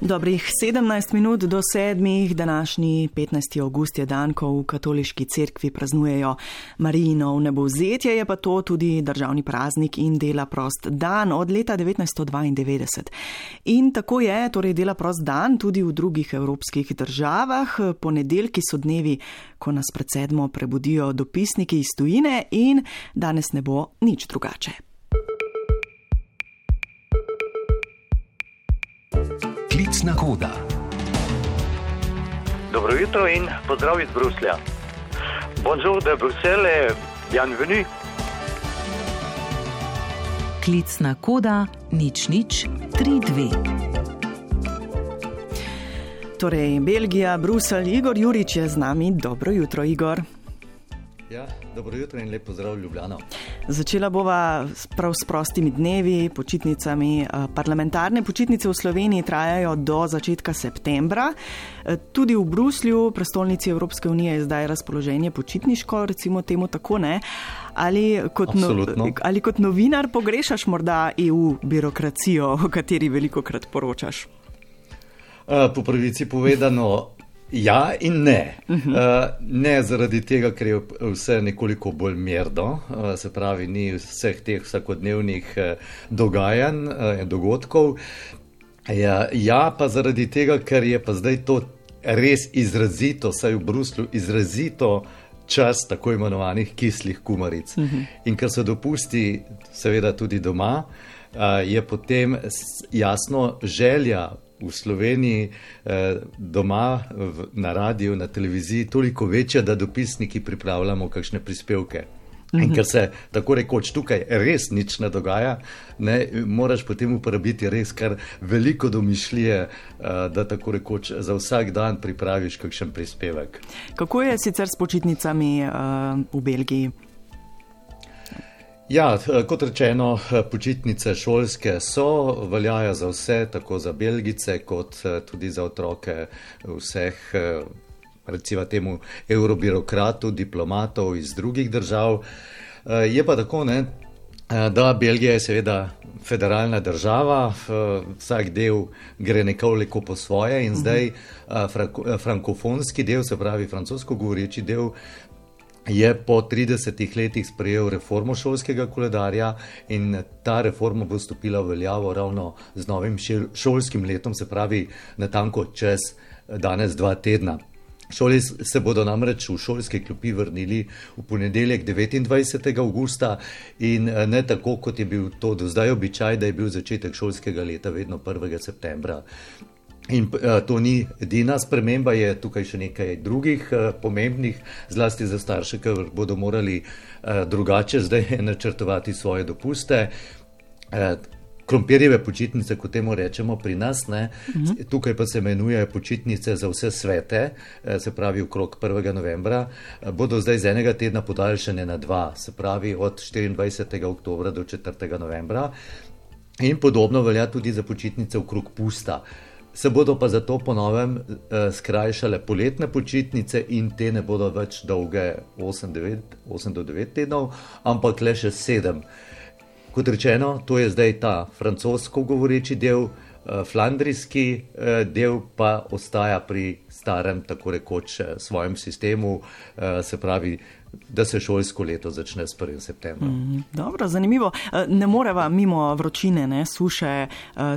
Dobrih 17 minut do sedmih, današnji 15. august je dan, ko v katoliški cerkvi praznujejo Marijino nebovzetje, je pa to tudi državni praznik in dela prost dan od leta 1992. In tako je, torej dela prost dan tudi v drugih evropskih državah. Ponedeljki so dnevi, ko nas pred sedmo prebudijo dopisniki iz tujine in danes ne bo nič drugače. Klicna koda. Dobro jutro in pozdrav iz Bruslja. Bonjour de Bruxelles, bienvenue. Klicna koda nič nič 32. Torej, Belgija, Bruselj, Igor Jurič je z nami. Dobro jutro, Igor. Ja, dobro jutro in lepo zdrav, Ljubljana. Začela bova prav s prostimi dnevi, počitnicami. Parlamentarne počitnice v Sloveniji trajajo do začetka septembra. Tudi v Bruslju, prestolnici Evropske unije, je zdaj razpoloženje počitniško, recimo temu tako ne. Ali kot, no, ali kot novinar pogrešaš morda EU birokracijo, o kateri veliko krat poročaš? Po pravici povedano, Ja, in ne. Uh -huh. uh, ne zaradi tega, ker je vse nekoliko bolj mirno, uh, se pravi, ni vseh teh vsakodnevnih uh, dogajanj in uh, dogodkov. Ja, ja, pa zaradi tega, ker je pa zdaj to res izrazito, saj v Bruslu izrazito. Čas tako imenovanih kislih kumaric. Uh -huh. In ker se dopusti, seveda, tudi doma, je potem jasno želja v Sloveniji, eh, doma, na radiju, na televiziji, toliko večja, da dopisniki pripravljamo kakšne prispevke. In mhm. ker se tako rekoč tukaj res nič ne dogaja, ne, moraš potem uporabiti res kar veliko domišljije, eh, da tako rekoč za vsak dan pripraviš kakšen prispevek. Kako je sicer s počitnicami uh, v Belgiji? Ja, kot rečeno, počitnice šolske so, veljajo za vse, tako za Belgice, kot tudi za otroke vseh, recimo temu, eurobirokratov, diplomatov iz drugih držav. Je pa tako, ne, da Belgija je seveda federalna država, vsak del gre nekoliko po svoje in zdaj frankofonski del, se pravi francosko govoreči del, je po 30 letih sprejel reformo šolskega koledarja in ta reforma bo stopila v veljavo ravno z novim šolskim letom, se pravi na tanko čez danes dva tedna. Šoli se bodo namreč v šolske klopi vrnili v ponedeljek 29. augusta in ne tako, kot je bil to do zdaj običaj, da je bil začetek šolskega leta vedno 1. septembra. In uh, to ni edina sprememba, je tukaj še nekaj drugih uh, pomembnih, zlasti za starše, ki bodo morali uh, drugače zdaj načrtovati svoje dopuste. Uh, Krompirjeve počitnice, kot temu rečemo pri nas, uh mhm. -huh. tukaj pa se imenujejo počitnice za vse svete, se pravi okrog 1. novembra, bodo zdaj z enega tedna podaljšane na dva, se pravi od 24. oktobra do 4. novembra. In podobno velja tudi za počitnice okrog pusta. Se bodo pa zato ponovem eh, skrajšale poletne počitnice in te ne bodo več dolge 8, 9, 8 do 9 tednov, ampak le še 7. Kot rečeno, to je zdaj ta francosko govoreči del, eh, flandrijski eh, del pa ostaja pri starem, tako rekoč, eh, svojem sistemu, eh, se pravi da se šolsko leto začne s 1. septembrom. Mm, dobro, zanimivo. E, ne moreva mimo vročine, ne, suše, e,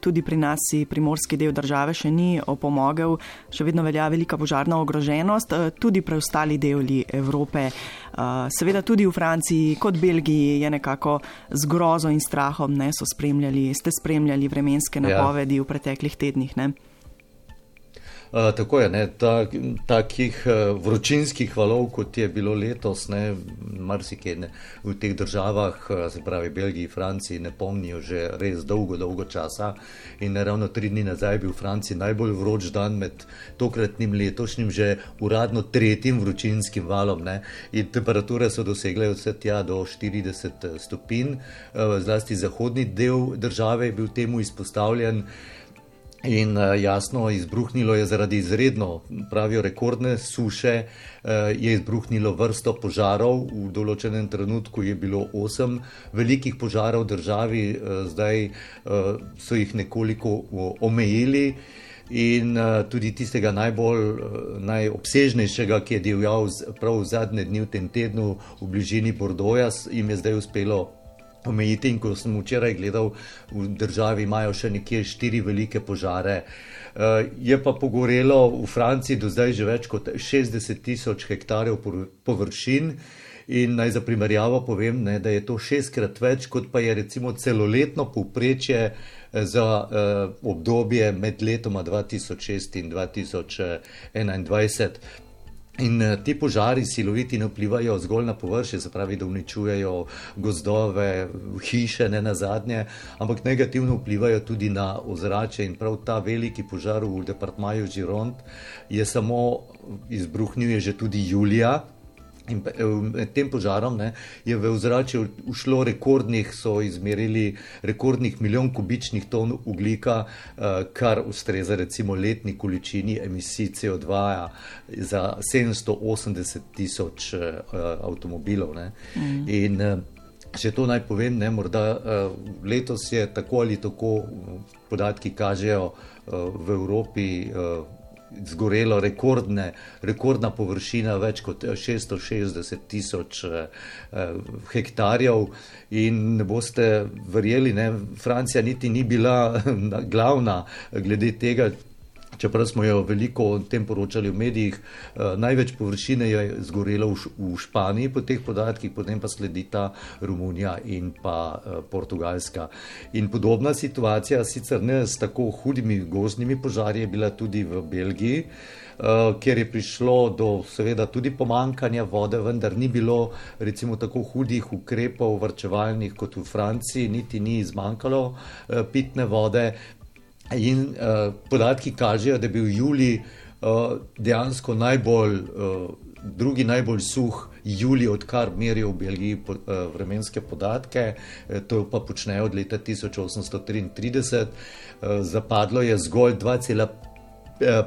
tudi pri nas si primorski del države še ni opomogel, še vedno velja velika požarna ogroženost, e, tudi preostali deli Evrope, seveda tudi v Franciji, kot Belgiji je nekako z grozo in strahom, ne, so spremljali, ste spremljali vremenske ja. napovedi ja. v preteklih tednih. Ne. Uh, tako je, ne, ta, takih uh, vročinskih valov, kot je bilo letos, ne, marsikaj ne, v teh državah, uh, se pravi Belgiji, Franciji, ne pomnijo že res dolgo, dolgo časa. In ravno tri dni nazaj je bil v Franciji najbolj vroč dan med tokratnim letošnjim, že uradno tretjim vročinskim valom. Ne, in temperature so dosegle vse tja do 40 stopinj, uh, zlasti zahodni del države je bil temu izpostavljen. In uh, jasno, izbruhnilo je zaradi izredno, pravijo, rekordne suše, uh, je izbruhnilo vrsto požarov. V določenem trenutku je bilo osem velikih požarov v državi, uh, zdaj so jih nekoliko omejili. in tudi tistega najbolj, najobsežnejšega, ki je divjal prav v zadnje dni v tem tednu v bližini Bordoja, jim je zdaj uspelo. Omejiti, in ko sem včeraj gledal, v državi imajo še nekje štiri velike požare. Uh, je pa pogorelo v Franciji do zdaj že več kot 60 tisoč hektarjev površin. In naj za primerjavo povem, ne, da je to šestkrat več, kot pa je recimo celoletno povprečje Eh, za uh, obdobje med letoma 2006 in 2021. In uh, ti požari siloviti ne vplivajo zgolj na površje, se pravi, da uničujejo gozdove, hiše, ne na zadnje, ampak negativno vplivajo tudi na ozračje. In prav ta veliki požar v departmaju Žirond je samo izbruhnil, je že tudi julija. In eh, med tem požarom ne, je v ozračje ušlo rekordnih, so izmerili rekordnih milijon kubičnih ton ugljika, uh, kar ustreza recimo letni količini emisij CO2 -ja za 780 tisoč uh, avtomobilov. Mm. In če to naj povem, ne, morda letos je tako ali tako, podatki kažejo v Evropi. Zgorelo rekordne, rekordna površina, več kot 660 tisoč eh, hektarjev. In ne boste verjeli, ne, Francija niti ni bila glavna glede tega, čeprav smo jo veliko o tem poročali v medijih, uh, največ površine je zgorelo v, v Španiji po teh podatkih, potem pa sledita Romunija in pa uh, Portugalska. In podobna situacija, sicer ne s tako hudimi gozdnimi požarji, je bila tudi v Belgiji. Uh, ker je prišlo do, seveda, tudi pomankanja vode, vendar ni bilo, recimo, tako hudih ukrepov, vrčevalnih kot v Franciji, niti ni izmanjkalo uh, pitne vode, In uh, podatki kažejo, da je bil julij uh, dejansko najbolj, uh, drugi najbolj suh julij, odkar merijo v Belgiji po, uh, vremenske podatke. Uh, to pa počnejo od leta 1833. Uh, zapadlo je zgolj 2,5.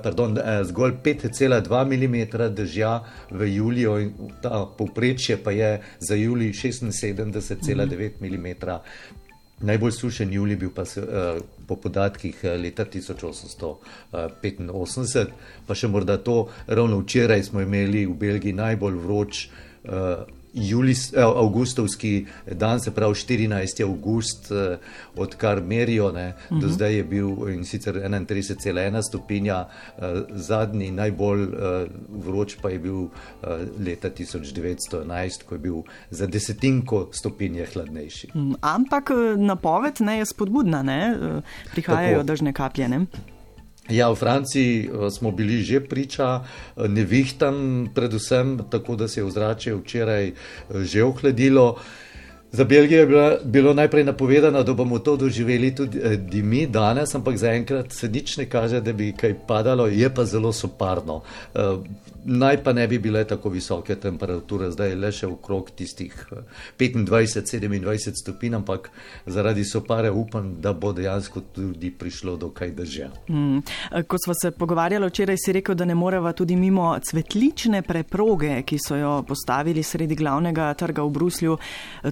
Pardon, zgolj 5,2 mm dežja v juliju, in ta povprečje pa je za julij 76,9 mm. Najbolj sušen julij bil pa se, uh, po podatkih eh, leta 1885, pa še morda to, ravno včeraj smo imeli v Belgiji najbolj vroč. Julis, eh, avgustovski dan, se pravi 14. august, eh, odkar merijo, ne, uh -huh. do mhm. zdaj je bil in sicer 31,1 stopinja, eh, zadnji najbolj vroč pa je bil leta 1911, ko je bil za desetinko stopinje hladnejši. Mm, ampak napoved ne, je spodbudna, ne? Prihajajo držne kaplje. Ne? Ja, v Franciji eh, smo bili že priča eh, nevihtam, predvsem tako, da se je ozračje včeraj eh, že ohladilo. Za Belgijo je bila, bilo najprej napovedano, da bomo to doživeli tudi eh, mi danes, ampak zaenkrat se nič ne kaže, da bi kaj padalo, je pa zelo soparno. Eh, naj pa ne bi bile tako visoke temperature, zdaj je le še okrog tistih 25-27 eh, stopinj, ampak zaradi sopare upam, da bo dejansko tudi prišlo do kaj držja. Mm. Ko smo se pogovarjali včeraj, si rekel, da ne moreva tudi mimo cvetlične preproge, ki so jo postavili sredi glavnega trga v Bruslju.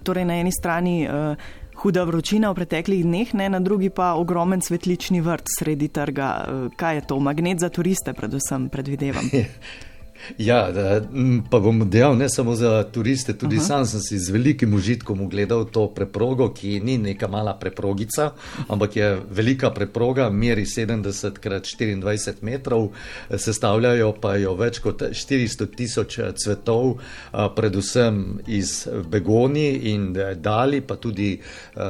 Torej na eni strani uh, huda vročina v preteklih dneh, ne, na drugi pa ogromen cvetlični vrt sredi trga. Uh, kaj je to? Magnet za turiste, predvsem, predvidevam. Ja, da, pa bom dejal ne samo za turiste, tudi -huh. sam sem si z velikim užitkom ogledal to preprogo, ki ni neka mala preprogica, ampak je velika preproga, meri 70 krat 24 metrov, sestavljajo pa jo več kot 400 tisoč cvetov, predvsem iz begoni in dali, pa tudi uh,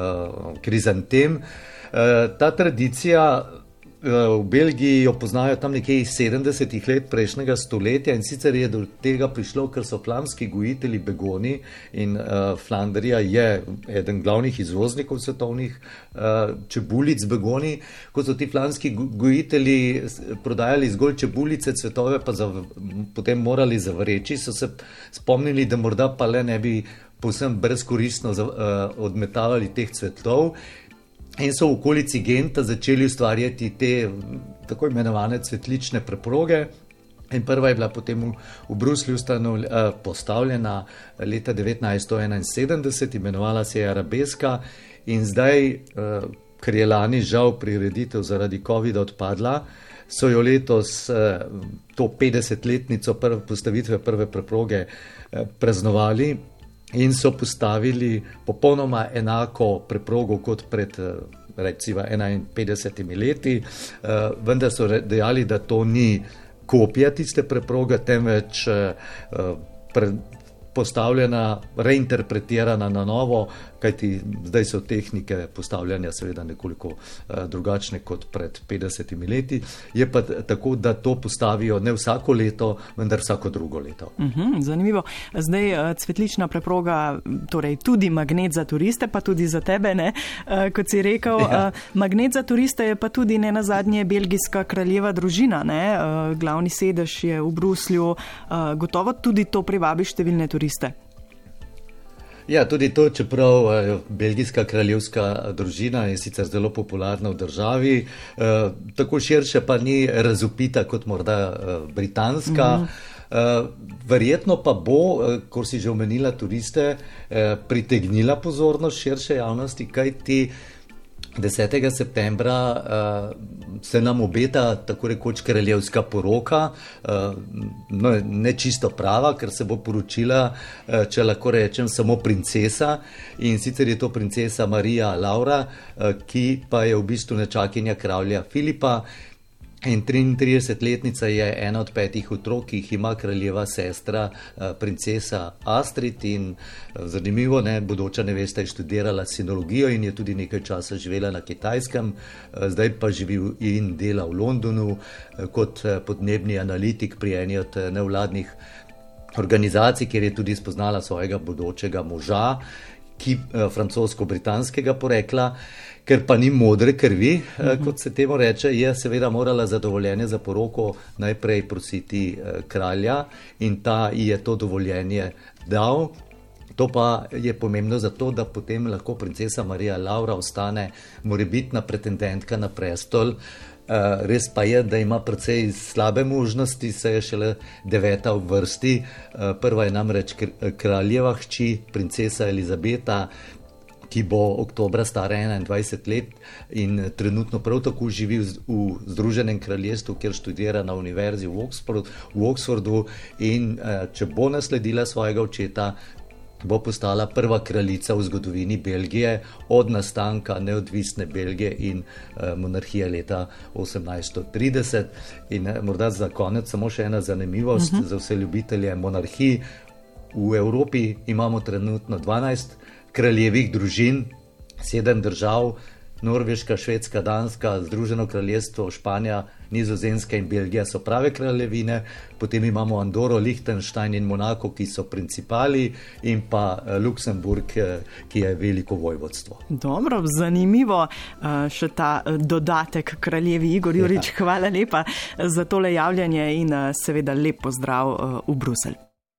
krizantem. Uh, ta tradicija Eh, v Belgiji jo poznajo tam nekje iz 70-ih let prejšnjega stoletja in sicer je do tega prišlo, ker so flamski gojitelji begoni in uh, Flandrija je eden glavnih izvoznikov svetovnih uh, čebulic begoni. Ko so ti flamski gojitelji prodajali zgolj čebulice, cvetove pa zav, potem morali zavreči, so se spomnili, da morda pa le ne bi povsem brezkoristno uh, odmetavali teh cvetov in so v okolici Genta začeli ustvarjati te tako imenovane cvetlične preproge. In prva je bila potem v, v Bruslju uh, postavljena leta 1971, imenovala se je Arabeska in zdaj uh, ker je lani žal prireditev zaradi COVID-a odpadla, so jo letos to 50-letnico prve postavitve prve preproge praznovali in so postavili popolnoma enako preprogo kot pred recimo 51 leti, vendar so dejali, da to ni kopija tiste preproge, temveč pre, postavljena, reinterpretirana na novo, kajti zdaj so tehnike postavljanja seveda nekoliko uh, drugačne kot pred 50 leti. Je pa tako, da to postavijo ne vsako leto, vendar vsako drugo leto. Uh mhm, -huh, zanimivo. Zdaj uh, cvetlična preproga, torej tudi magnet za turiste, pa tudi za tebe, ne, uh, kot si rekel. Ja. Magnet za turiste je pa tudi ne na zadnje belgijska kraljeva družina, ne, glavni sedež je v Bruslju, gotovo tudi to privabi številne turiste. Ja, tudi to, čeprav uh, belgijska kraljevska družina je sicer zelo popularna v državi, uh, tako širše pa ni razupita kot morda britanska. Mm -hmm. Uh, verjetno pa bo, uh, ko si že omenila turiste, uh, pritegnila pozornost širše javnosti, kaj ti 10. septembra uh, se nam obeta tako rekoč kraljevska poroka, uh, no, ne čisto prava, ker se bo poročila, uh, če lahko rečem, samo princesa in sicer je to princesa Marija Laura, uh, ki pa je v bistvu nečakinja kralja Filipa. In 33-letnica je ena od petih otrok, ki jih ima kraljeva sestra, eh, princesa Astrid. In eh, zanimivo, ne, bodoča nevesta je študirala sinologijo in je tudi nekaj časa živela na Kitajskem, eh, zdaj pa živi in dela v Londonu kot podnebni analitik pri eni od nevladnih organizacij, kjer je tudi spoznala svojega bodočega moža, ki je francosko-britanskega porekla ker pa ni modre krvi, uh eh, -huh. kot se temu reče, je seveda morala za dovoljenje za poroko najprej prositi uh, kralja in ta ji je to dovoljenje dal. To pa je pomembno zato, da potem lahko princesa Marija Laura ostane morebitna pretendentka na prestol. Res pa je, da ima precej slabe možnosti, saj je šele deveta v vrsti. Prva je namreč kraljeva hči, princesa Elizabeta, ki bo oktober stara 21 let in trenutno prav tako živi v Združenem kraljestvu, kjer študira na univerzi v, Oxford, v Oxfordu. In če bo nasledila svojega očeta, bo postala prva kraljica v zgodovini Belgije od nastanka neodvisne Belgije in eh, monarhije leta 1830. In eh, morda za konec samo še ena zanimivost uh mhm. -huh. za vse ljubitelje monarhij. V Evropi imamo trenutno 12 kraljevih družin, sedem držav, Norveška, Švedska, Danska, Združeno kraljestvo, Španija, Nizozemska in Belgija so prave kraljevine, potem imamo Andoro, Liechtenstein in Monako, ki so principali, in pa eh, Luksemburg, eh, ki je veliko vojvodstvo. Dobro, zanimivo eh, še ta dodatek kraljevi Igor Jurič. Ja. Hvala lepa za tole javljanje in seveda lep pozdrav v Bruselj.